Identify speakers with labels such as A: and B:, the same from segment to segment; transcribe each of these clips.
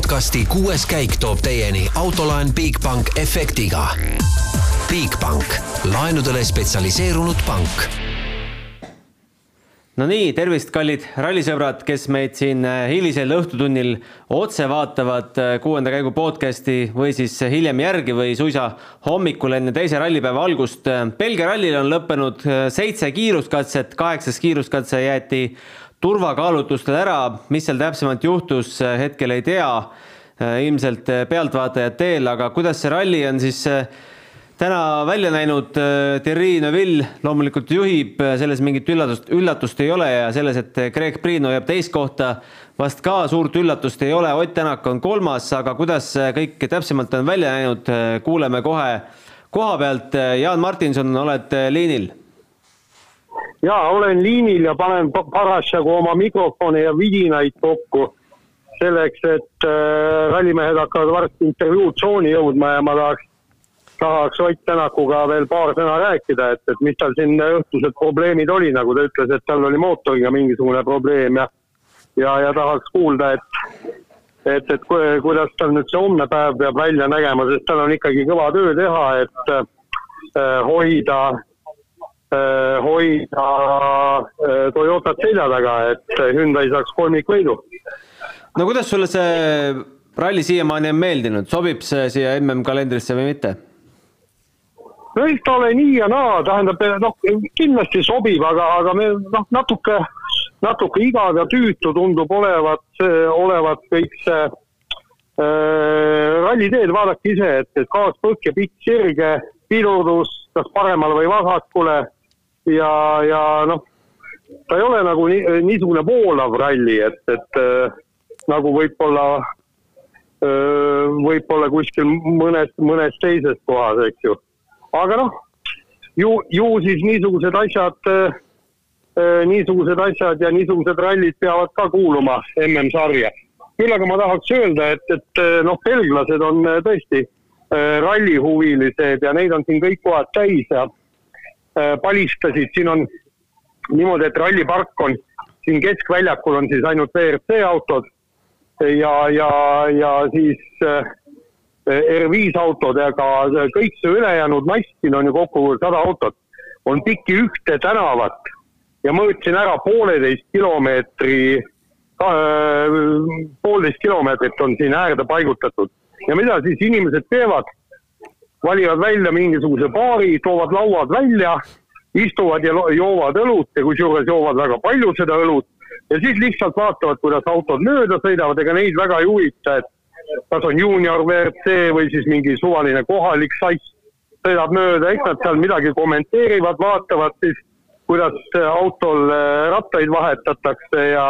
A: podcasti kuues käik toob teieni autolaen Bigbank efektiga. Bigbank, laenudele spetsialiseerunud pank
B: no nii, tervist, kallid rallisõbrad, kes meid siin äh, hilisel õhtutunnil otse vaatavad äh, kuuenda käigu podcasti või siis hiljem järgi või suisa hommikul enne teise rallipäeva algust. Belgia rallil on lõppenud äh, seitse kiiruskatset, kaheksas kiiruskatse jäeti turvakaalutlustel ära, mis seal täpsemalt juhtus, hetkel ei tea. ilmselt pealtvaatajad teel, aga kuidas see ralli on siis täna välja näinud Thierry Neuville loomulikult juhib, selles mingit üllatust, üllatust ei ole ja selles, et Greg Priino jääb teist kohta, vast ka suurt üllatust ei ole, Ott Tänak on kolmas, aga kuidas kõik täpsemalt on välja näinud, kuuleme kohe koha pealt. Jaan Martinson, oled liinil?
C: Ja olen liinil ja panen parasjagu oma mikrofone ja vidinaid kokku selleks, et äh, rallimehed hakkavad varsti intervjuutsooni jõudma ja ma tahaks tahaks Ott Tänakuga veel paar sõna rääkida, et, et mis tal siin õhtused probleemid oli, nagu ta ütles, et tal oli mootoriga mingisugune probleem ja ja, ja tahaks kuulda, et et, et kuidas tal nüüd see homne päev peab välja nägema, sest tal on ikkagi kõva töö teha, et äh, hoida hoida äh, Toyotat selja taga, et Hyundai saaks kolmikvõidu.
B: no kuidas sulle see ralli siiamaani on meeldinud, sobib see siia mm kalendrisse või mitte?
C: no eks ta ole nii ja naa, tähendab noh, kindlasti sobib, aga, aga me noh, natuke, natuke igav ja tüütu tundub olevat, olevat kõik see äh, ralliteed, vaadake ise, et, et kaaspõhk ja pikk sirge, pidurdus kas paremale või vasakule ja, ja noh, ta ei ole nagu nii, niisugune voolav ralli, et, et äh, nagu võib-olla äh, võib-olla kuskil mõnes, mõnes teises kohas, eks ju aga noh, ju, ju siis niisugused asjad äh, niisugused asjad ja niisugused rallid peavad ka kuuluma MM-sarja. küll aga ma tahaks öelda, et, et noh, belglased on tõesti rallihuvilised ja neid on siin kõik kohad täis ja palistasid, siin on niimoodi, et rallipark on siin keskväljakul on siis ainult WRC autod ja, ja, ja siis äh, R5 autodega, kõik see ülejäänud mass, siin on ju kokku sada autot, on piki ühte tänavat ja mõõtsin ära pooleteist kilomeetri äh,, poolteist kilomeetrit on siin äärde paigutatud. ja mida siis inimesed teevad? Valivad välja mingisuguse baari, toovad lauad välja, istuvad ja joovad õlut ja kusjuures joovad väga palju seda õlut. Ja siis lihtsalt vaatavad, kuidas autod mööda sõidavad, ega neid väga ei huvita, et kas on juunior WRC või siis mingi suvaline kohalik sass sõidab mööda, eks nad seal midagi kommenteerivad, vaatavad siis, kuidas autol äh, rattaid vahetatakse ja,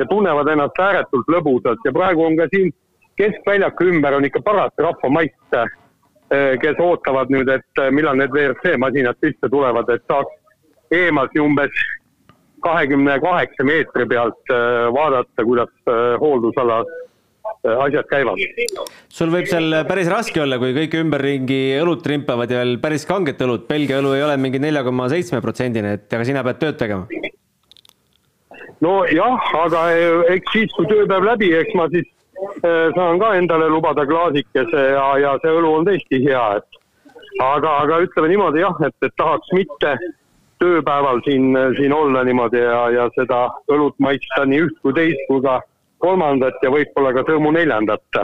C: ja tunnevad ennast ääretult lõbusalt. Ja praegu on ka siin keskväljaku ümber on ikka paras rahvamast, äh, kes ootavad nüüd, et äh, millal need WRC masinad sisse tulevad, et saaks eemalt umbes kahekümne kaheksa meetri pealt vaadata, kuidas hooldusala Äh, asjad käivad.
B: sul võib seal päris raske olla, kui kõik ümberringi õlut rimpavad ja veel päris kanget õlut, Belgia õlu ei ole mingi nelja koma seitsme protsendine, et aga sina pead tööd tegema.
C: nojah, aga eh, eks siis, kui tööpäev läbi, eks ma siis eh, saan ka endale lubada klaasikese ja, ja see õlu on tõesti hea, et aga, aga ütleme niimoodi jah, et, et tahaks mitte tööpäeval siin, siin olla niimoodi ja, ja seda õlut maitsta nii üht kui teist kui ka kolmandat ja võib-olla ka Tõrmu neljandat.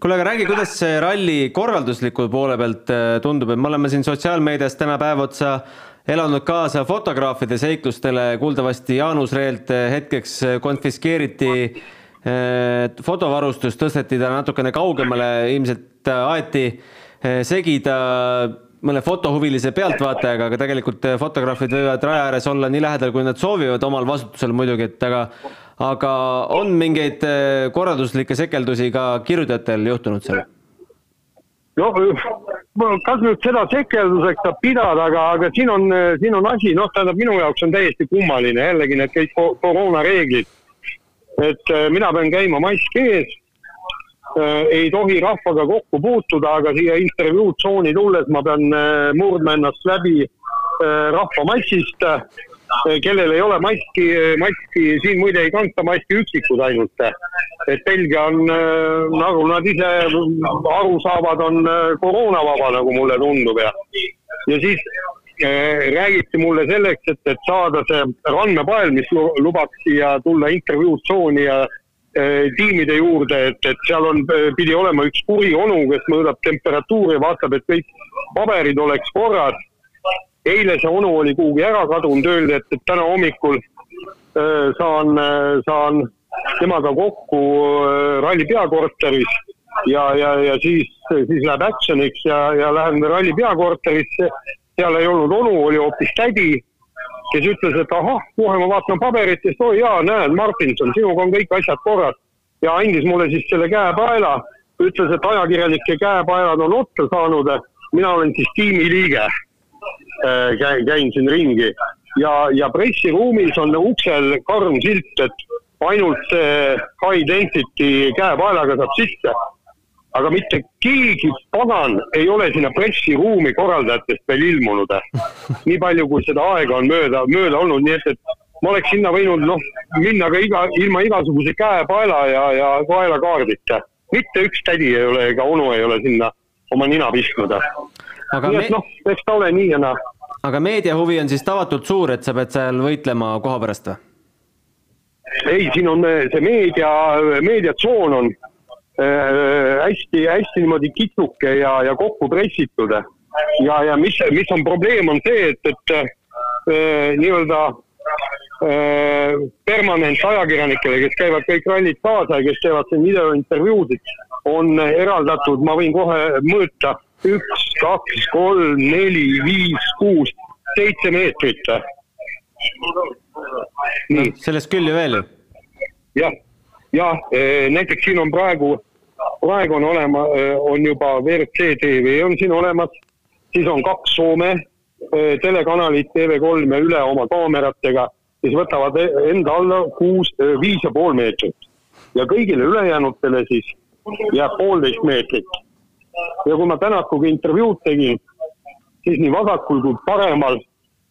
B: kuule, aga räägi, kuidas see ralli korraldusliku poole pealt äh, tundub, et me oleme siin sotsiaalmeedias täna päev otsa elanud kaasa fotograafide seiklustele, kuuldavasti Jaanus Reelt äh, hetkeks äh, konfiskeeriti fotovarustus, tõsteti ta natukene kaugemale, ilmselt aeti segi ta mõne fotohuvilise pealtvaatajaga, aga tegelikult fotograafid võivad raja ääres olla nii lähedal, kui nad soovivad, omal vastutusel muidugi, et aga aga on mingeid äh, korralduslikke sekeldusi ka kirjutajatel juhtunud seal?
C: no kas nüüd seda sekelduseks saab pidada, aga, aga siin on, siin on asi, noh, tähendab minu jaoks on täiesti kummaline jällegi need kõik koroonareeglid. Et äh, mina pean käima mask ees, äh, ei tohi rahvaga kokku puutuda, aga siia intervjuutsooni tulles ma pean murdma ennast läbi rahvamassist kellel ei ole maski, maski, siin muide ei kanta maski üksikud ainult. et Belgia on, nagu nad ise aru saavad, on koroonavaba, nagu mulle tundub ja, ja siis räägiti mulle selleks, et, et saada see randmepael, mis lubaks siia tulla intervjuutsooni ja eh, tiimide juurde, et, et seal on, pidi olema üks kuri onu, kes mõõdab temperatuuri, vaatab, et kõik paberid oleks korras eile see onu oli kuhugi ära kadunud, öeldi, et, et täna hommikul saan saan temaga kokku ralli peakorteris ja, ja, ja siis, siis läheb action'iks ja, ja lähen ralli peakorterisse. Seal ei olnud onu, oli hoopis tädi, kes ütles, et ahah, kohe ma vaatan paberitest, oi jaa, näed, Martinson, sinuga on kõik asjad korras. ja andis mulle siis selle käepaela, ütles, et ajakirjanike käepaelad on otsa saanud, mina olen siis tiimi liige Äh, käin, käin siin ringi ja, ja pressiruumis on uksel karm silt, et ainult see high density käepaelaga saab sisse. Aga mitte keegi pagan ei ole sinna pressiruumi korraldajatest veel ilmunud. nii palju, kui seda aega on mööda, mööda olnud, nii et, et ma oleks sinna võinud noh, minna ka iga, ilma igasuguse käepaela ja, ja kaelakaardita. mitte üks tädi ei ole ega onu ei ole sinna oma nina pistnud
B: aga
C: nii et noh, eks ta ole nii ja naa.
B: aga meediahuvi on siis tavatult suur, et sa pead seal võitlema koha pärast või?
C: ei, siin on see meedia, meediatsoon on hästi äh,, niimoodi kitsuke ja, ja kokku pressitud. ja, ja mis, mis on probleem, on see, et, et äh, nii-öelda äh, permanentajakirjanikele, kes käivad kõik rallid kaasa ja kes teevad siin videointervjuusid, on eraldatud, ma võin kohe mõõta üks, kaks, kolm, neli, viis, kuus, seitse meetrit.
B: nii no,. sellest küll ju veel ju.
C: jah, ja e, näiteks siin on praegu, praegu on olema, e, on juba WRC tv on siin olemas, siis on kaks Soome e, telekanalit TV3 ja üle oma kaameratega, kes võtavad enda alla kuus, viis ja pool meetrit. ja kõigile ülejäänutele siis jääb poolteist meetrit. Ja kui ma Tänakuga intervjuud tegin, siis nii vasakul kui paremal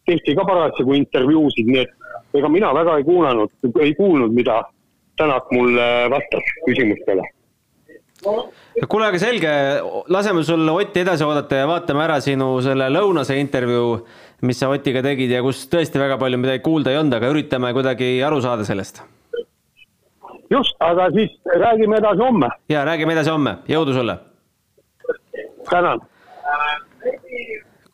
C: tehti ka parasjagu intervjuusid, nii et ega mina väga ei kuulanud, ei kuulnud, mida Tänak mulle vastas küsimustele
B: kuule, aga selge, laseme sul Otti edasi oodata ja vaatame ära sinu selle lõunase intervjuu, mis sa Otiga tegid ja kus tõesti väga palju midagi kuulda ei olnud, aga üritame kuidagi aru saada sellest.
C: just, aga siis räägime edasi homme.
B: ja räägime edasi homme, jõudu sulle
C: tänan.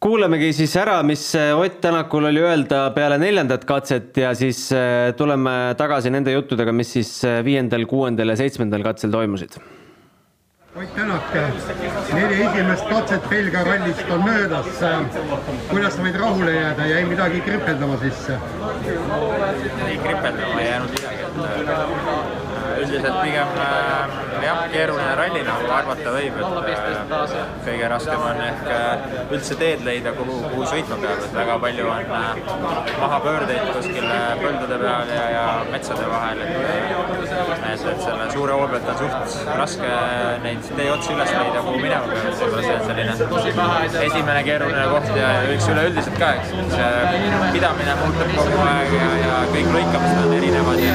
B: kuulamegi siis ära, mis Ott Tänakul oli öelda peale neljandat katset ja siis äh, tuleme tagasi nende juttudega, mis siis äh, viiendal, kuuendal ja seitsmendal katsel toimusid.
D: Ott Tänak, neli esimest katset Belgia rallist on möödas. kuidas sa võid rahule jääda, jäi midagi kripeldama sisse?
E: ei kripeldama ei jäänud midagi, et üldiselt pigem äh, jah, keeruline ralli nagu arvata võib, et äh, kõige raskem on ehk äh, üldse teed leida, kuhu, kuhu sõitma peab, et väga palju on mahapöördeid kuskil põldude peal ja, ja metsade vahel, et et, et selle suure hoo pealt on suht raske neid teeotsi üles leida, kuhu minema peab, et võib-olla see on selline esimene keeruline koht ja üks üleüldiselt ka, eks, see pidamine muutub kogu aeg ja, ja kõik lõikamised on erinevad ja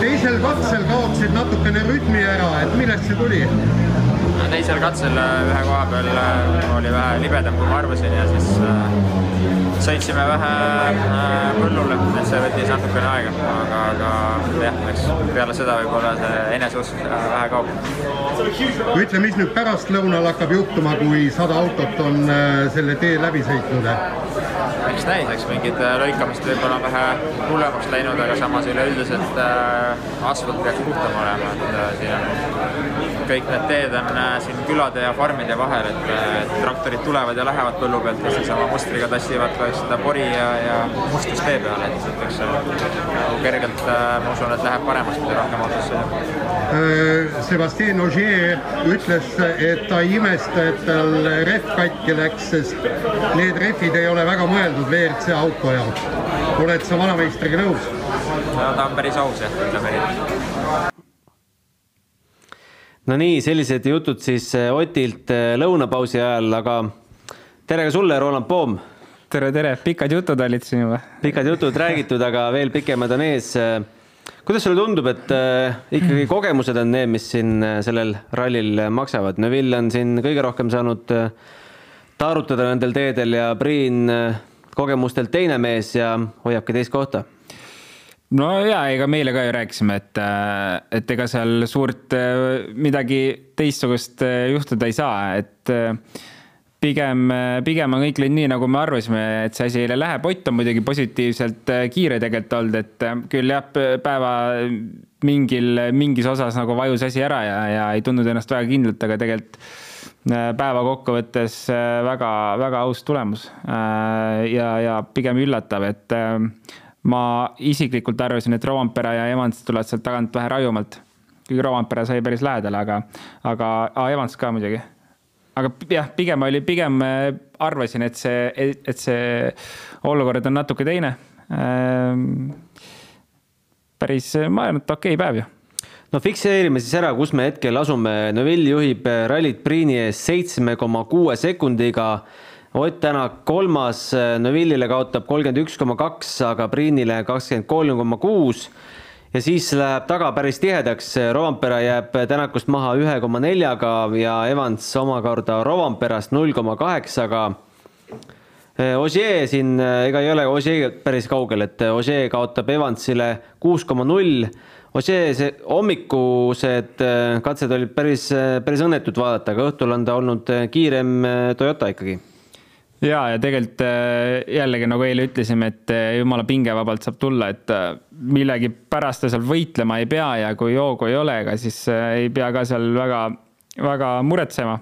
D: teisel katsel kaotasid natukene rütmi ära, et millest see tuli?
E: teisel katsel ühe koha peal äh, oli vähe libedam, kui ma arvasin ja siis äh, sõitsime vähe äh, põllule, et see võttis natukene aega, aga, aga jah, eks peale seda võib-olla see eneseusk vähe kaob.
D: ütle, mis nüüd pärastlõunal hakkab juhtuma, kui sada autot on selle tee läbi sõitnud?
E: Eks näis, eks mingid lõikamist võib-olla on vähe hullemaks läinud, aga samas üleüldiselt äh, asfalt peaks puhtam olema, et äh, siin on kõik need teed on äh, siin külade ja farmide vahel, et, et traktorid tulevad ja lähevad põllu pealt ja siis oma mustriga tassivad ka seda pori ja, ja mustust tee peale, et võiks nagu kergelt, ma usun, et läheb paremaks, mida rohkem autosse
D: sõidab. Sebastien Ogier ütles, et ta ei imesta, et tal rehv katki läks, sest need rehvid ei ole väga mõeldud WRC auto jaoks. oled sa vanameistriga nõus?
E: no ta on päris aus jah, ütleme nii
B: no nii, sellised jutud siis Otilt lõunapausi ajal, aga tere ka sulle, Roland Poom.
F: tere, tere, pikad jutud olid siin juba.
B: pikad jutud räägitud, aga veel pikemad on ees. kuidas sulle tundub, et ikkagi kogemused on need, mis siin sellel rallil maksavad? Neville on siin kõige rohkem saanud taarutada nendel teedel ja Priin kogemustelt teine mees ja hoiabki teist kohta
F: no ja ega meile ka ju rääkisime, et, et ega seal suurt midagi teistsugust juhtuda ei saa, et pigem, pigem on kõik läinud nii, nagu me arvasime, et see asi läheb. Ott on muidugi positiivselt kiire tegelikult olnud, et küll jah, päeva mingil, mingis osas nagu vajus asi ära ja, ja ei tundnud ennast väga kindlalt, aga tegelikult Äh, päeva kokkuvõttes väga-väga äh, aus tulemus äh, ja, ja pigem üllatav, et ma isiklikult arvasin, et Rovampere ja Evans tulevad sealt tagant vähe rajumalt. kuigi Rovampere sai päris lähedale, aga, aga ah, Evans ka muidugi. aga jah, pigem oli, pigem arvasin, et see, et see olukord on natuke teine. päris, ma arvan, et okei okay päev ju
B: no fikseerime siis ära, kus me hetkel asume. Neville juhib rallit Priini ees seitsme koma kuue sekundiga. Ott Tänak kolmas, Neville'ile kaotab kolmkümmend üks koma kaks, aga Priinile kakskümmend kolm koma kuus. ja siis läheb taga päris tihedaks, Rovampere jääb Tänakust maha ühe koma neljaga ja Evans omakorda Rovamperast null koma kaheksaga. Ogier siin, ega ei ole Ogier päris kaugel, et Ogier kaotab Evansile kuus koma null Ossier, see hommikused katsed olid päris, päris õnnetud vaadata, aga õhtul on ta olnud kiirem Toyota ikkagi.
F: Ja, ja tegelikult jällegi nagu eile ütlesime, et jumala pingevabalt saab tulla, et millegipärast ta seal võitlema ei pea ja kui hoogu ei ole, ega siis ei pea ka seal väga, väga muretsema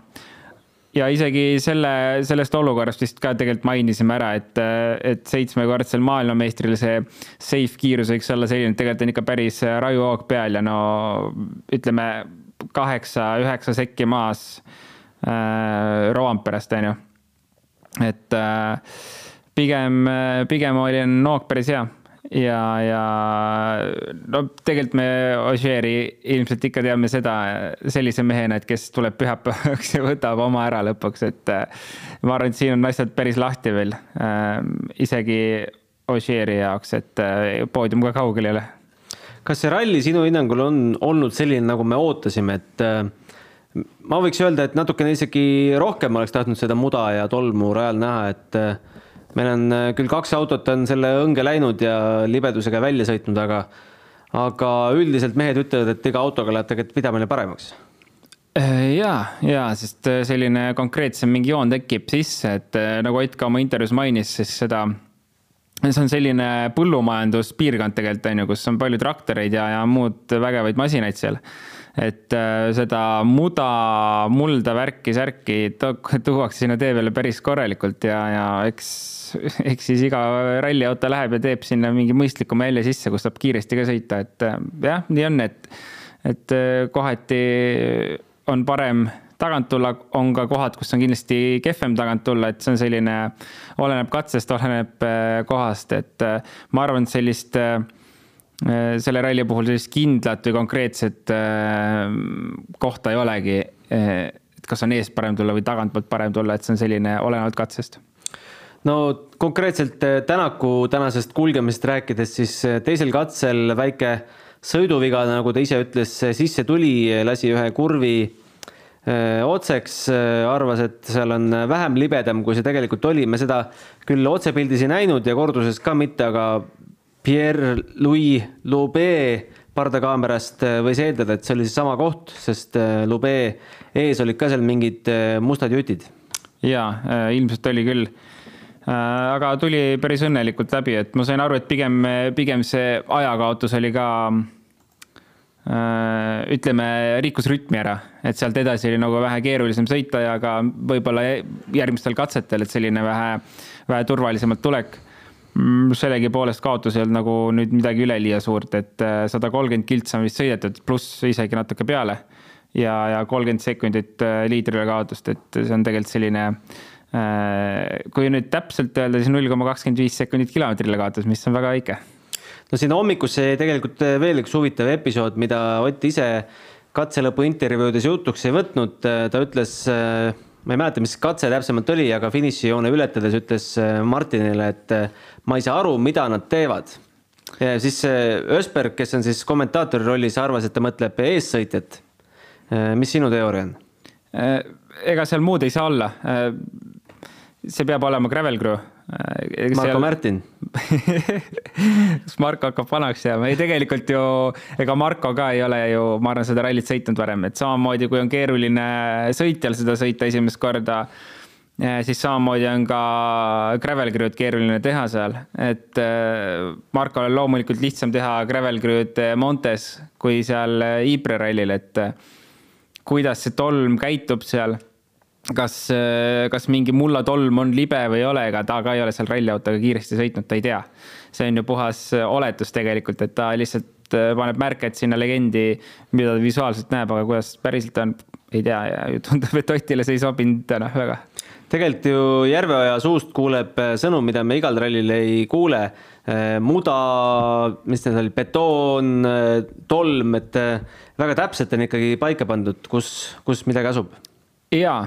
F: ja isegi selle, sellest olukorrast vist ka tegelikult mainisime ära, et, et seitsmekordsel maailmameistril see safe kiirus võiks olla selline, et tegelikult on ikka päris rajuhoog peal ja no ütleme kaheksa-üheksa sekki maas äh, Roamperest, on ju. Et äh, pigem, pigem oli noog päris hea ja, ja no tegelikult me Ožeeri ilmselt ikka teame seda sellise mehena, et kes tuleb pühapäevaks ja võtab oma ära lõpuks, et äh, ma arvan, et siin on asjad päris lahti veel äh,. isegi Ožeeri jaoks, et äh, poodium ka kaugel ei ole.
B: kas see ralli sinu hinnangul on olnud selline, nagu me ootasime, et äh, ma võiks öelda, et natukene isegi rohkem oleks tahtnud seda muda ja tolmu rajal näha, et äh, meil on äh, küll kaks autot on selle õnge läinud ja libedusega välja sõitnud, aga, aga üldiselt mehed ütlevad, et iga autoga läheb tegelikult pidamine paremaks.
F: Äh, ja, ja sest selline konkreetsem mingi joon tekib sisse, et nagu Ott ka oma intervjuus mainis, siis seda, see on selline põllumajanduspiirkond tegelikult on ju, kus on palju traktoreid ja, ja muud vägevaid masinaid seal et seda muda, mulda, värki, särki tuuakse sinna tee peale päris korralikult ja, ja eks eks siis iga ralliauto läheb ja teeb sinna mingi mõistlikuma jälje sisse, kus saab kiiresti ka sõita, et äh, jah, nii on, et, et äh, kohati on parem tagant tulla, on ka kohad, kus on kindlasti kehvem tagant tulla, et see on selline, oleneb katsest, oleneb äh, kohast, et ma arvan, et sellist selle ralli puhul sellist kindlat või konkreetset kohta ei olegi. et kas on eest parem tulla või tagantpoolt parem tulla, et see on selline olenevalt katsest
B: no konkreetselt Tänaku tänasest kulgemisest rääkides, siis teisel katsel väike sõiduviga, nagu ta ise ütles, sisse tuli, lasi ühe kurvi otseks, arvas, et seal on vähem libedam, kui see tegelikult oli, me seda küll otsepildis ei näinud ja korduses ka mitte, aga Pierre-Louis Loubet pardakaamerast võis eeldada, et see oli seesama koht, sest Loubet ees olid ka seal mingid mustad jutid.
F: jaa, ilmselt oli küll Äh, aga tuli päris õnnelikult läbi, et ma sain aru, et pigem, pigem see ajakaotus oli ka äh, ütleme, rikkus rütmi ära, et sealt edasi oli nagu vähe keerulisem sõita ja ka võib-olla järgmistel katsetel, et selline vähe, vähe turvalisemalt tulek. Mm, sellegipoolest kaotus ei olnud nagu nüüd midagi üleliia suurt, et äh, sada kolmkümmend kiltsa on vist sõidetud, pluss isegi natuke peale. ja, ja kolmkümmend sekundit liidrile kaotust, et see on tegelikult selline äh, Äh, kui nüüd täpselt öelda, siis null koma kakskümmend viis sekundit kilomeetrile kaotas, mis on väga väike.
B: no siin hommikusse jäi tegelikult veel üks huvitav episood, mida Ott ise katselõpu intervjuudes jutuks ei võtnud, ta ütles, ma ei mäleta, mis katse täpsemalt oli, aga finišijoone ületades ütles Martinile, et ma ei saa aru, mida nad teevad. siis Ösberg, kes on siis kommentaatori rollis, arvas, et ta mõtleb eessõitjat. mis sinu teooria on?
F: ega seal muud ei saa olla. see peab olema gravel crew
B: Marko seal... Märtin.
F: Kas Marko hakkab vanaks jääma? ei, tegelikult ju ega Marko ka ei ole ju, ma arvan, seda rallit sõitnud varem, et samamoodi kui on keeruline sõitjal seda sõita esimest korda, eh, siis samamoodi on ka gravel crew'd keeruline teha seal, et eh, Markol on loomulikult lihtsam teha gravel crew'd Montes kui seal Ypres rallil, et eh, kuidas see tolm käitub seal kas, kas mingi mullatolm on libe või ei ole, ega ta ka ei ole seal ralliautoga kiiresti sõitnud, ta ei tea. see on ju puhas oletus tegelikult, et ta lihtsalt äh, paneb märket sinna legendi, mida ta visuaalselt näeb, aga kuidas päriselt on, ei tea ja tundub, et Otile see ei sobinud täna väga.
B: tegelikult ju Järveoja suust kuuleb äh, sõnum, mida me igal rallil ei kuule. Äh, muda, mis need olid, betoon, tolm, et väga täpselt on ikkagi paika pandud, kus, kus midagi asub.
F: jaa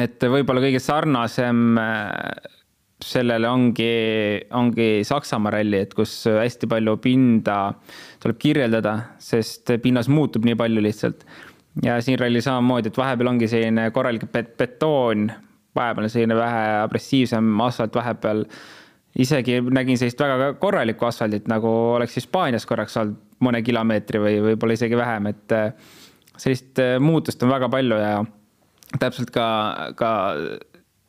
F: et võib-olla kõige sarnasem äh, sellele ongi, ongi Saksamaa ralli, et kus hästi palju pinda tuleb kirjeldada, sest pinnas muutub nii palju lihtsalt. ja siin ralli samamoodi, et vahepeal ongi selline korralik bet betoon, vahepeal on selline vähe agressiivsem asfalt, vahepeal isegi nägin sellist väga korralikku asfaldit, nagu oleks Hispaanias korraks olnud mõne kilomeetri või võib-olla isegi vähem, et äh, sellist äh, muutust on väga palju ja täpselt ka, ka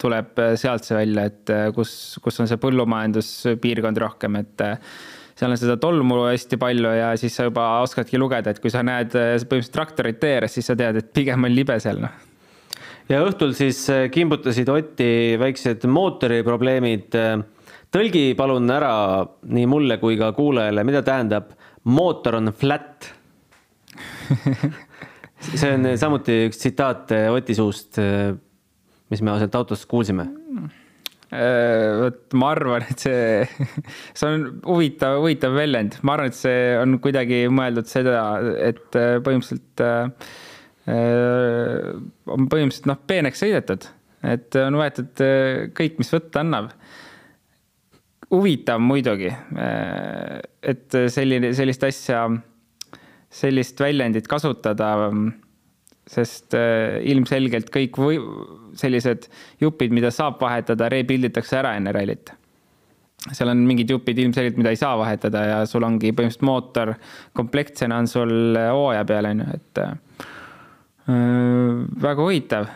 F: tuleb sealt see välja, et äh, kus, kus on see põllumajanduspiirkond rohkem, et äh, seal on seda tolmu hästi palju ja siis sa juba oskadki lugeda, et kui sa näed äh, põhimõtteliselt traktorit tee ääres, siis sa tead, et pigem on libe seal, noh.
B: ja õhtul siis kimbutasid Otti väiksed mootoriprobleemid. tõlgi palun ära nii mulle kui ka kuulajale, mida tähendab mootor on flat see on samuti üks tsitaat äh, Oti suust, äh, mis me sealt autost kuulsime.
F: Äh, vot ma arvan, et see, see on huvitav, huvitav väljend, ma arvan, et see on kuidagi mõeldud seda, et põhimõtteliselt äh, on põhimõtteliselt noh, peeneks sõidetud, et on võetud kõik, mis võtta annab. huvitav muidugi, et selline, sellist asja sellist väljendit kasutada, sest äh, ilmselgelt kõik või sellised jupid, mida saab vahetada, rebuilditakse ära enne rallit. seal on mingid jupid ilmselgelt, mida ei saa vahetada ja sul ongi põhimõtteliselt mootor komplektsena on sul hooaja peal, on ju, et äh, väga huvitav.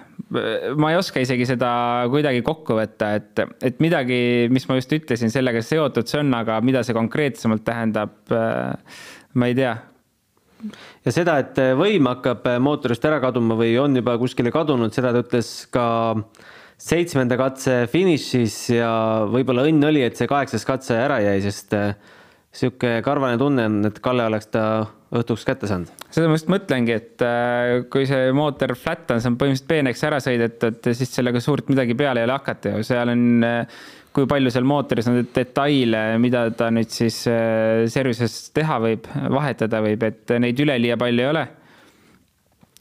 F: ma ei oska isegi seda kuidagi kokku võtta, et, et midagi, mis ma just ütlesin, sellega seotud see on, aga mida see konkreetsemalt tähendab äh,, ma ei tea
B: ja seda, et võim hakkab mootorist ära kaduma või on juba kuskile kadunud, seda ta ütles ka seitsmenda katse finišis ja võib-olla õnn oli, et see kaheksas katse ära jäi, sest äh, sihuke karvane tunne on, et Kalle oleks ta õhtuks kätte saanud.
F: seda ma just mõtlengi, et äh, kui see mootor flat on, see on põhimõtteliselt peeneks ära sõidetud, siis sellega suurt midagi peale ei ole hakata ju, seal on äh, kui palju seal mootoris on detaile, mida ta nüüd siis äh, service'is teha võib, vahetada võib, et neid üleliia palju ei ole.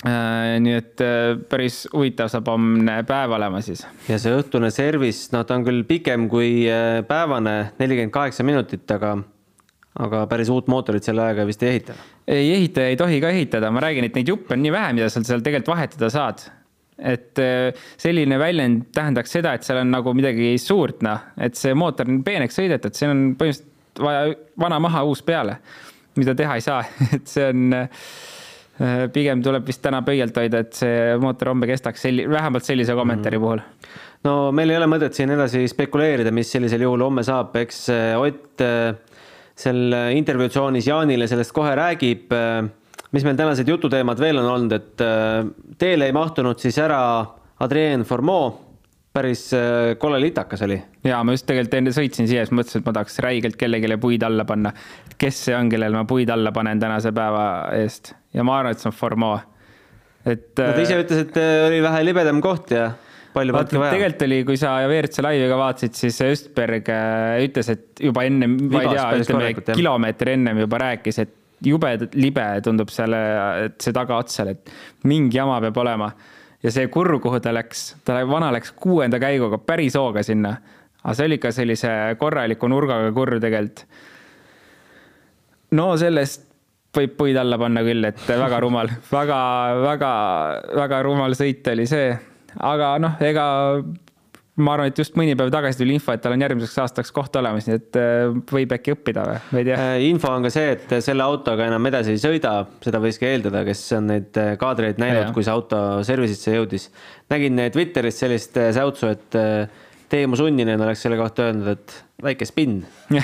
F: Äh, nii et äh, päris huvitav saab homne päev olema siis.
B: ja see õhtune service, no ta on küll pikem kui päevane, nelikümmend kaheksa minutit, aga, aga päris uut mootorit selle ajaga vist ei ehita.
F: ei ehita ei tohi ka ehitada, ma räägin, et neid juppe on nii vähe, mida sa seal tegelikult vahetada saad et äh, selline väljend tähendaks seda, et seal on nagu midagi suurt, noh, et see mootor on peeneks sõidetud, siin on põhimõtteliselt vaja vana maha, uus peale, mida teha ei saa, et see on äh, pigem tuleb vist täna pöialt hoida, et see mootor homme kestaks selli-, vähemalt sellise kommentaari mm puhul.
B: no meil ei ole mõtet siin edasi spekuleerida, mis sellisel juhul homme saab, eks äh, Ott seal intervjuutsoonis Jaanile sellest kohe räägib mis meil tänased jututeemad veel on olnud, et äh, teele ei mahtunud siis ära Adrien Formeau, päris äh, kole litakas oli.
F: ja ma just tegelikult enne sõitsin siia, siis mõtlesin, et ma tahaks räigelt kellelegi puid alla panna. kes see on, kellele ma puid alla panen tänase päeva eest ja ma arvan, et see on Formeau.
B: et no,. ta ise äh, ütles, et oli vähe libedam koht ja palju
F: patki vaja. tegelikult oli, kui sa WRC laivi ka vaatasid, siis Östberg ütles, et juba enne, ma ei tea, ütleme kilomeeter ennem juba rääkis, et jube libe tundub seal, et see tagaotsal, et mingi jama peab olema. ja see kurv, kuhu ta läks, ta vana läks kuuenda käiguga päris hooga sinna. aga see oli ikka sellise korraliku nurgaga kurv tegelikult. no sellest võib puid alla panna küll, et väga rumal väga, väga, väga rumal sõit oli see. aga noh, ega ma arvan, et just mõni päev tagasi tuli info, et tal on järgmiseks aastaks koht olemas, nii et äh, võib äkki õppida või, ma ei tea.
B: Äh, info on ka see, et selle autoga enam edasi ei sõida, seda võiski eeldada, kes on neid äh, kaadreid näinud, kui see auto service'isse jõudis. nägin Twitteris sellist säutsu, et Teemu Sunninen oleks selle kohta öelnud, et väike spinn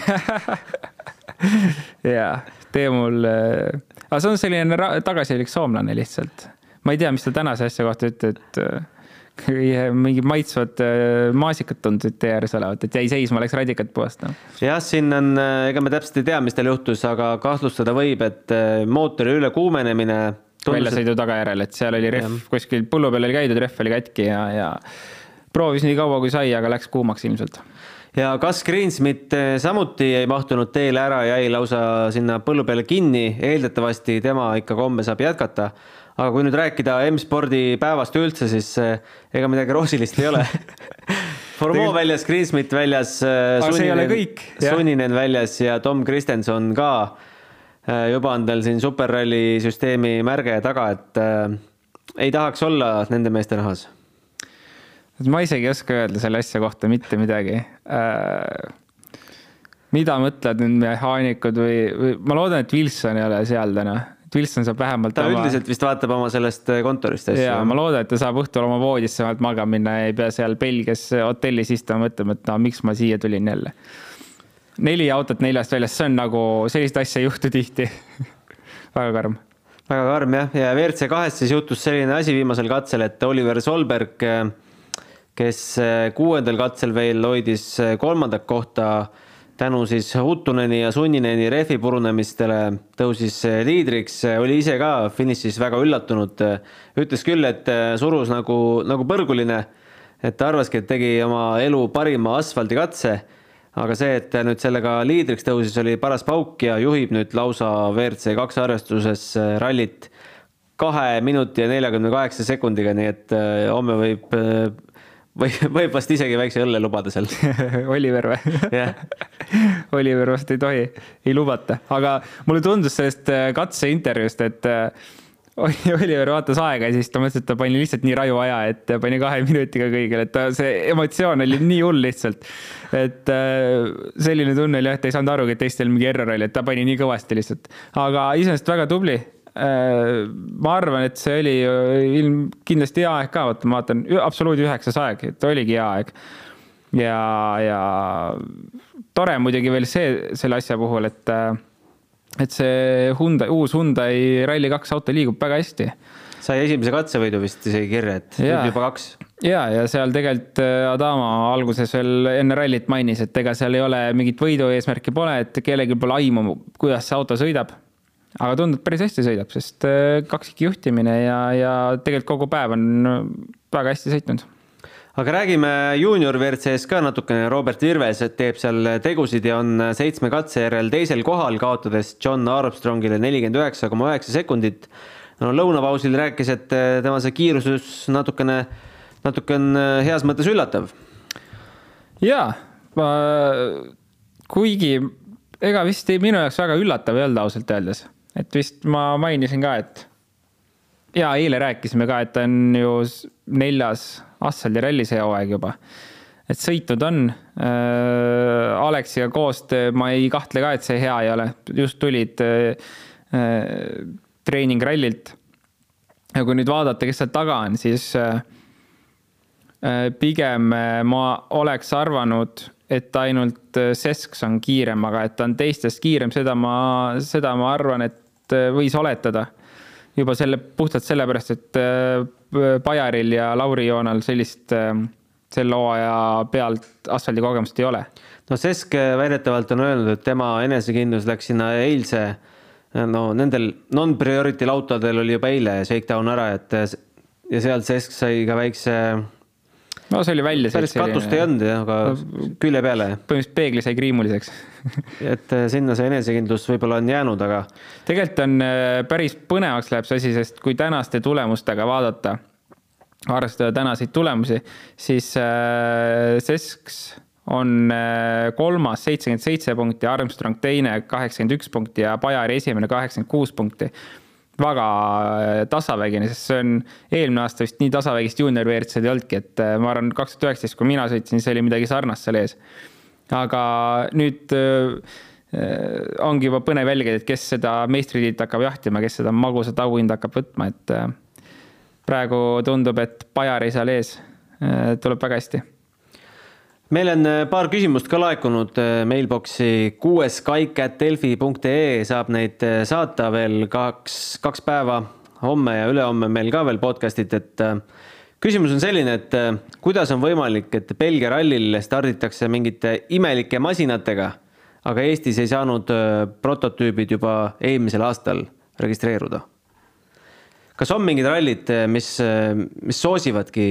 F: jaa, Teemul, aga see on selline tagasihoidlik soomlane lihtsalt. ma ei tea, mis ta tänase asja kohta ütleb, et mingid maitsvad äh, maasikad tundusid tee ääres olevat, et jäi seisma, läks radikat puhastama.
B: jah, siin on, äh, ega me täpselt ei tea, mis tal juhtus, aga kahtlustada võib, et äh, mootori ülekuumenemine.
F: väljasõidu tagajärjel, et seal oli rehv, kuskil põllu peal oli käidud, rehv oli katki ja, ja proovis nii kaua, kui sai, aga läks kuumaks ilmselt
B: ja kas Greensmit samuti ei mahtunud teele ära, jäi lausa sinna põllu peale kinni, eeldatavasti tema ikka homme saab jätkata aga kui nüüd rääkida M-spordi päevast üldse, siis eh, ega midagi roosilist ei ole Formeau väljas, Greensmit väljas,
F: eh, Sunninen,
B: väljas ja Tom Kristenson ka. Eh, juba on tal siin superralli süsteemi märge taga, et äh, ei tahaks olla nende meeste nahas.
F: ma isegi ei oska öelda selle asja kohta mitte midagi äh, mida mõtlevad nüüd mehaanikud või, või ma loodan, et Wilson ei ole seal täna et Wilson saab vähemalt
B: ta oma... üldiselt vist vaatab oma sellest äh, kontorist
F: asju. jaa, ma loodan, et ta saab õhtul oma voodisse vähemalt magama minna ja ei pea seal Belgias hotellis istuma, mõtlema, et no miks ma siia tulin jälle. neli autot neljast väljas, see on nagu, sellist asja ei juhtu tihti väga karm.
B: väga karm jah, ja WRC kahes siis juhtus selline asi viimasel katsel, et Oliver Solberg, kes äh, kuuendal katsel veel hoidis äh, kolmandat kohta tänu siis Huttuneni ja Sunnini rehvi purunemistele tõusis liidriks, oli ise ka finišis väga üllatunud. ütles küll, et surus nagu, nagu põrguline. et ta arvaski, et tegi oma elu parima asfaldikatse. aga see, et nüüd sellega liidriks tõusis, oli paras pauk ja juhib nüüd lausa WRC kaks arvestuses rallit kahe minuti ja neljakümne kaheksa sekundiga, nii et homme võib või võib vast isegi väikse õlle lubada seal
F: Oliver või yeah. Oliver vast ei tohi, ei lubata, aga mulle tundus sellest äh, katseintervjuust, et äh, Oliver vaatas aega ja siis ta mõtles, et ta pani lihtsalt nii raju aja, et pani kahe minutiga kõigile, et ta, see emotsioon oli nii hull lihtsalt. et äh, selline tunne oli jah, et ei saanud arugi, et teistel mingi error oli, et ta pani nii kõvasti lihtsalt. aga iseenesest väga tubli, ma arvan, et see oli ilm, kindlasti hea aeg ka, vaata, ma vaatan, absoluut üheksas aeg, et oligi hea aeg. ja, ja tore muidugi veel see, selle asja puhul, et, et see Hyundai, uus Hyundai Rally2 auto liigub väga hästi.
B: sai esimese katsevõidu vist isegi kirja, et ja. juba kaks.
F: ja, ja seal tegelikult äh, Adama alguses veel enne rallit mainis, et ega seal ei ole mingit võidu eesmärki pole, et kellelgi pole aimu, kuidas see auto sõidab aga tundub, päris hästi sõidab, sest äh, kaksikjuhtimine ja, ja tegelikult kogu päev on väga hästi sõitnud.
B: aga räägime juunior WRC-s ka natukene, Robert Virves teeb seal tegusid ja on seitsme katse järel teisel kohal, kaotades John Armstrongile nelikümmend üheksa koma üheksa sekundit. no lõunapausil rääkis, et tema see kiirusus natukene, natuke on heas mõttes üllatav.
F: jaa, kuigi ega vist ei, minu jaoks väga üllatav ei olnud ausalt öeldes et vist ma mainisin ka, et ja eile rääkisime ka, et on ju neljas asfaldiralli see hooaeg juba. et sõitnud on äh,. Aleksiga koostöö, ma ei kahtle ka, et see hea ei ole, just tulid äh, äh, treeningrallilt. ja kui nüüd vaadata, kes seal taga on, siis äh, äh pigem äh, ma oleks arvanud, et ainult Sesks on kiirem, aga et ta on teistest kiirem, seda ma, seda ma arvan, et võis oletada juba selle, puhtalt sellepärast, et Bajaril äh, ja Lauri Joonal sellist äh, selle hooaja pealt asfaldikogemust ei ole.
B: no Sesk väidetavalt on öelnud, et tema enesekindlus läks sinna eilse, no nendel non-priority autodel oli juba eile shakedown ära, et ja sealt Sesk sai ka väikse
F: no see oli välja.
B: päris katust ei olnud jah, aga no, külje peale.
F: põhimõtteliselt peegli sai kriimuliseks
B: et äh, sinna see enesekindlus võib-olla on jäänud, aga.
F: tegelikult on äh, päris põnevaks läheb see asi, sest kui tänaste tulemustega vaadata, arvestada tänaseid tulemusi, siis äh, Sesks on äh, kolmas seitsekümmend seitse punkti, Armstrong teine kaheksakümmend üks punkti ja Bajari esimene kaheksakümmend kuus punkti väga äh, tasavägine, sest see on eelmine aasta vist nii tasavägist juunior WRC-d ei olnudki, et äh, ma arvan, kaks tuhat üheksateist, kui mina sõitsin, siis oli midagi sarnast seal ees. aga nüüd äh, ongi juba põnev jälgida, et kes seda meistritiit hakkab jahtima, kes seda magusat auhinda hakkab võtma, et praegu tundub, et Bajari seal ees tuleb väga hästi
B: meil on äh, paar küsimust ka laekunud äh, mailbox'i kuues kaik.delfi.ee saab neid äh, saata veel kaks, kaks päeva, homme ja ülehomme meil ka veel podcast'id, et küsimus on selline, et kuidas on võimalik, et Belgia rallil starditakse mingite imelike masinatega, aga Eestis ei saanud prototüübid juba eelmisel aastal registreeruda? kas on mingid rallid, mis, mis soosivadki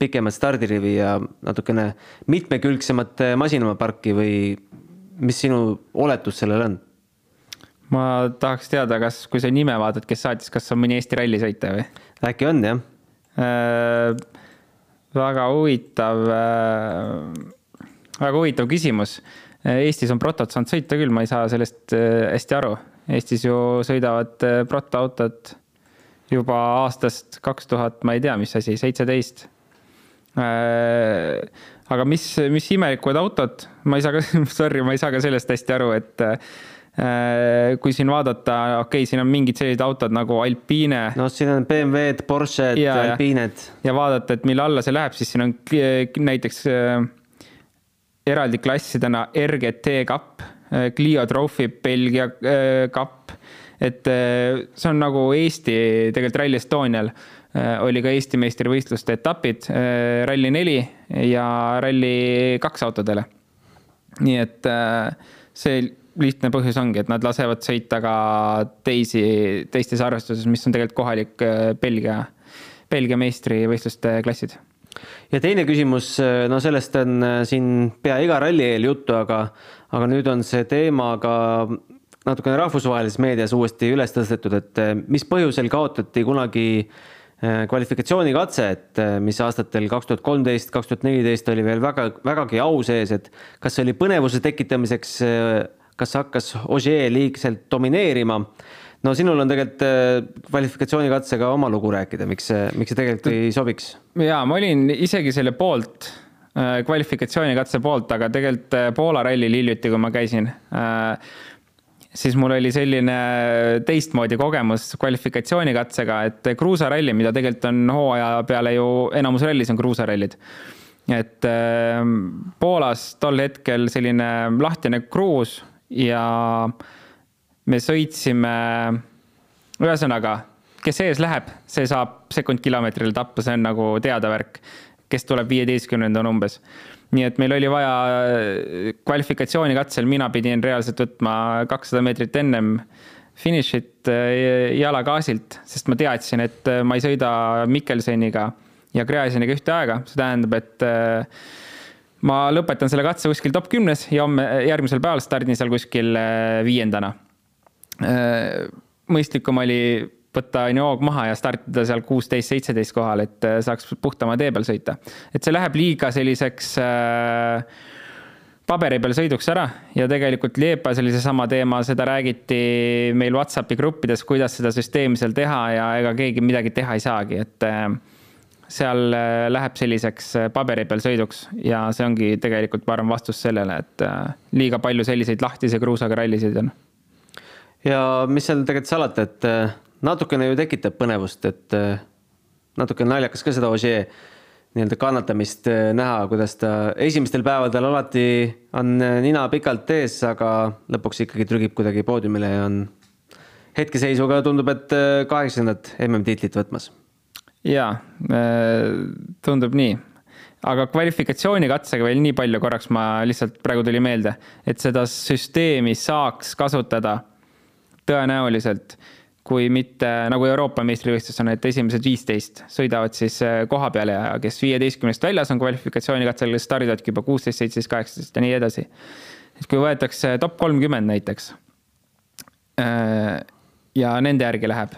B: pikemat stardirivi ja natukene mitmekülgsemat masinamaparki või mis sinu oletus sellel on?
F: ma tahaks teada, kas, kui sa nime vaatad, kes saatis, kas on mõni Eesti rallisõitja või?
B: äkki on jah
F: äh,? väga huvitav äh,, väga huvitav küsimus. Eestis on protot saanud sõita küll, ma ei saa sellest äh, hästi aru. Eestis ju sõidavad äh, protoautod juba aastast kaks tuhat, ma ei tea, mis asi, seitseteist aga mis, mis imelikud autod, ma ei saa ka, sorry, ma ei saa ka sellest hästi aru, et äh, kui siin vaadata, okei okay,, siin on mingid sellised autod nagu Alpine.
B: no siin on BMW-d, Porsche'd, Alpined.
F: ja vaadata, et mille alla see läheb, siis siin on näiteks äh, eraldi klassidena RGT kapp, Clio Trophy Belgia kapp. et see on nagu Eesti tegelikult Rally Estonial Äh, oli ka Eesti meistrivõistluste etapid äh, Rally4 ja Rally2 autodele. nii et äh, see lihtne põhjus ongi, et nad lasevad sõita ka teisi, teistes arvestuses, mis on tegelikult kohalik Belgia, Belgia meistrivõistluste klassid.
B: ja teine küsimus, no sellest on siin pea iga ralli eel juttu, aga, aga nüüd on see teema ka natukene rahvusvahelises meedias uuesti üles tõstetud, et mis põhjusel kaotati kunagi äh, Äh, kvalifikatsioonikatse, et äh, mis aastatel kaks tuhat kolmteist, kaks tuhat neliteist oli veel väga, vägagi au sees, et kas see oli põnevuse tekitamiseks, äh, kas hakkas Ogier liigselt domineerima? no sinul on tegelikult kvalifikatsioonikatse ka oma lugu rääkida, miks see, miks see tegelikult ei sobiks?
F: ja ma olin isegi selle poolt, kvalifikatsioonikatse poolt, aga tegelikult Poola rallil hiljuti, kui ma käisin siis mul oli selline teistmoodi kogemus kvalifikatsioonikatega, et kruusaralli, mida tegelikult on hooaja peale ju enamus rallis on kruusarallid. et äh, Poolas tol hetkel selline lahtine kruus ja me sõitsime, ühesõnaga, kes ees läheb, see saab sekundkilomeetril tappa, see on nagu teada värk, kes tuleb viieteistkümnendana umbes nii et meil oli vaja äh, kvalifikatsioonikatsel, mina pidin reaalselt võtma kakssada meetrit ennem finišit äh, jala gaasilt, sest ma teadsin, et äh, ma ei sõida Mikkelseniga ja Gräziniga ühte aega, see tähendab, et ma lõpetan selle katse kuskil top kümnes ja homme, järgmisel päeval stardin seal kuskil viiendana. mõistlikum oli võtta on ju hoog maha ja startida seal kuusteist, seitseteist kohal, et äh, saaks puhtama tee peal sõita. et see läheb liiga selliseks äh, paberi peal sõiduks ära ja tegelikult Liepas oli seesama teema, seda räägiti meil Whatsappi gruppides, kuidas seda süsteemi seal teha ja ega keegi midagi teha ei saagi, et äh, seal äh, läheb selliseks paberi peal sõiduks ja see ongi tegelikult, ma arvan, vastus sellele, et liiga palju selliseid lahtise kruusaga rallisid on.
B: ja mis seal tegelikult salata, et natukene ju tekitab põnevust, et äh, natuke naljakas ka seda Ogier nii-öelda kannatamist äh, näha, kuidas ta esimestel päevadel alati on äh, nina pikalt ees, aga lõpuks ikkagi trügib kuidagi poodiumile ja on hetkeseisuga tundub, et kaheksandat MM-tiitlit võtmas.
F: ja tundub nii, aga kvalifikatsioonikatega veel nii palju korraks ma lihtsalt praegu tuli meelde, et seda süsteemi saaks kasutada tõenäoliselt kui mitte nagu Euroopa meistrivõistlustel on, et esimesed viisteist sõidavad siis äh, koha peale ja kes viieteistkümnest väljas on kvalifikatsioonikatsel, stardivadki juba kuusteist, seitseteist, kaheksateist ja nii edasi. et kui võetakse top kolmkümmend näiteks äh, ja nende järgi läheb,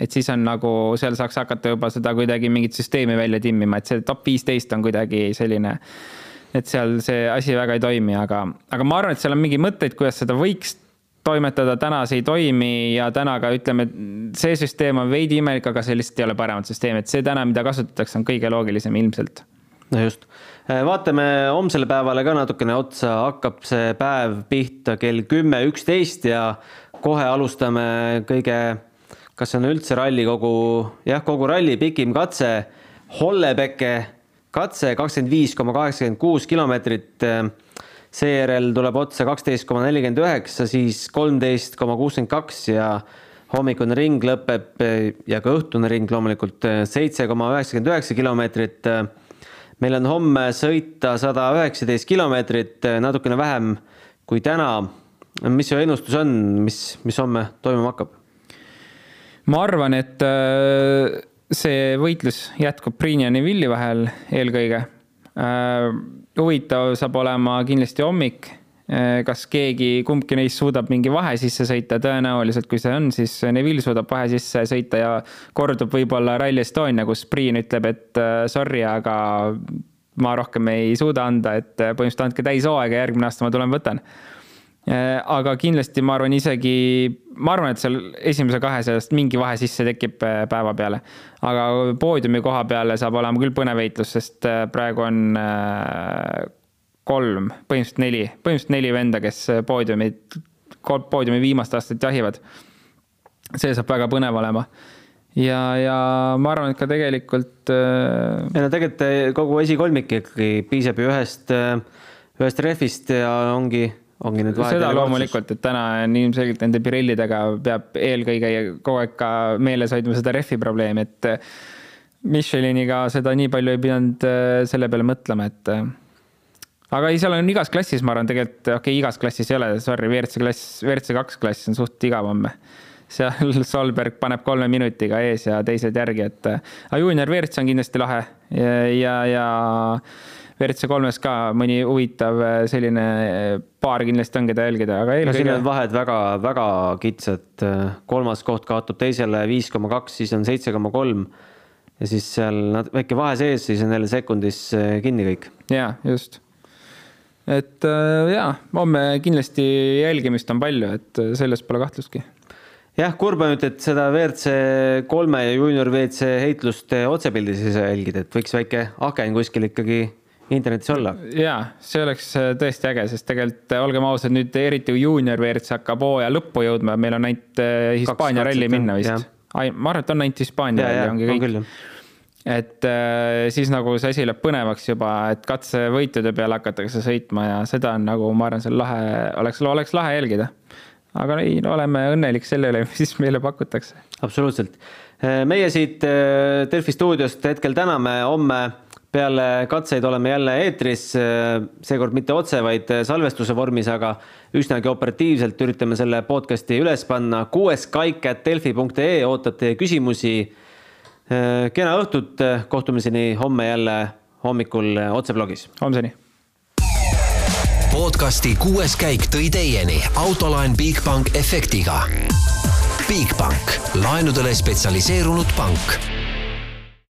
F: et siis on nagu, seal saaks hakata juba seda kuidagi mingit süsteemi välja timmima, et see top viisteist on kuidagi selline et seal see asi väga ei toimi, aga, aga ma arvan, et seal on mingi mõtteid, kuidas seda võiks toimetada, täna see ei toimi ja täna ka ütleme, see süsteem on veidi imelik, aga see lihtsalt ei ole paremat süsteemi, et see täna, mida kasutatakse, on kõige loogilisem ilmselt.
B: no just, äh, vaatame homsele päevale ka natukene otsa, hakkab see päev pihta kell kümme, üksteist ja kohe alustame kõige, kas see on üldse ralli kogu, jah, kogu ralli pikim katse, Hollebeke katse kakskümmend viis koma kaheksakümmend kuus kilomeetrit seejärel tuleb otsa kaksteist koma nelikümmend üheksa, siis kolmteist koma kuuskümmend kaks ja hommikune ring lõpeb ja ka õhtune ring loomulikult seitse koma üheksakümmend üheksa kilomeetrit. meil on homme sõita sada üheksateist kilomeetrit, natukene vähem kui täna. mis su ennustus on, mis, mis homme toimuma hakkab?
F: ma arvan, et see võitlus jätkub Priin ja Neville'i vahel eelkõige huvitav saab olema kindlasti hommik. Äh, kas keegi, kumbki neist suudab mingi vahe sisse sõita, tõenäoliselt kui see on, siis Neville suudab vahe sisse sõita ja kordub võib-olla Rally Estonia, kus Priin ütleb, et äh, sorry, aga ma rohkem ei suuda anda, et põhimõtteliselt andke täishooaega, järgmine aasta ma tulen, võtan Äh, aga kindlasti ma arvan isegi, ma arvan, et seal esimese kahe seast mingi vahe sisse tekib äh, päeva peale. aga poodiumi koha peale saab olema küll põnev heitlus, sest äh, praegu on kolm, põhimõtteliselt neli, põhimõtteliselt neli venda, kes poodiumi, poodiumi viimast aastat jahivad. see saab väga põnev olema ja, ja ma arvan, et ka tegelikult.
B: ei no tegelikult kogu esikolmik ikkagi piisab ju ühest, ühest rehvist ja ongi ongi need
F: vahed. seda loomulikult, et täna on ilmselgelt nende Pirellidega peab eelkõige kogu aeg ka meeles hoidma seda rehvi probleemi, et äh, Micheliniga seda nii palju ei pidanud äh, selle peale mõtlema, et äh, aga ei, seal on igas klassis, ma arvan, tegelikult okei okay,, igas klassis ei ole, sorry, WRC klass, WRC kaks klass on suht igavam. seal Solberg paneb kolme minutiga ees ja teised järgi, et aga juunior WRC on kindlasti lahe ja, ja, ja WRC kolmes ka mõni huvitav äh, selline äh, paar kindlasti on, keda jälgida, aga
B: eelkõige. siin on vahed väga-väga kitsad. Äh, kolmas koht kaotab teisele viis koma kaks, siis on seitse koma kolm. ja siis seal väike vahe sees, siis on jälle sekundis kinni kõik.
F: ja just et jaa, homme kindlasti jälgimist on palju, et selles pole kahtlustki
B: jah, kurb on nüüd, et seda WRC kolme ja juunior WRC heitlust otsepildis ei saa jälgida, et võiks väike aken kuskil ikkagi internetis olla.
F: ja see oleks äh, tõesti äge, sest tegelikult äh, olgem ausad, nüüd eriti kui juunior WRC hakkab hooaja lõppu jõudma, meil on ainult äh, Hispaania ralli minna vist. ma arvan, et on ainult Hispaania ralli, ongi kõik. et siis nagu see asi läheb põnevaks juba, et katsevõitude peale hakatakse sõitma ja seda on nagu, ma arvan, seal lahe, oleks, oleks lahe jälgida. aga ei oleme õnnelik selle üle, mis meile pakutakse.
B: absoluutselt. meie siit Delfi stuudiost hetkel täname, homme peale katseid oleme jälle eetris, seekord mitte otse, vaid salvestuse vormis, aga üsnagi operatiivselt üritame selle podcast'i üles panna. kuues kaik at delfi.ee ootab teie küsimusi. kena õhtut, kohtumiseni homme jälle hommikul otseblogis.
F: homseni.
A: podcasti kuues käik tõi teieni autolaen Bigbank efektiga. Bigbank, laenudele spetsialiseerunud pank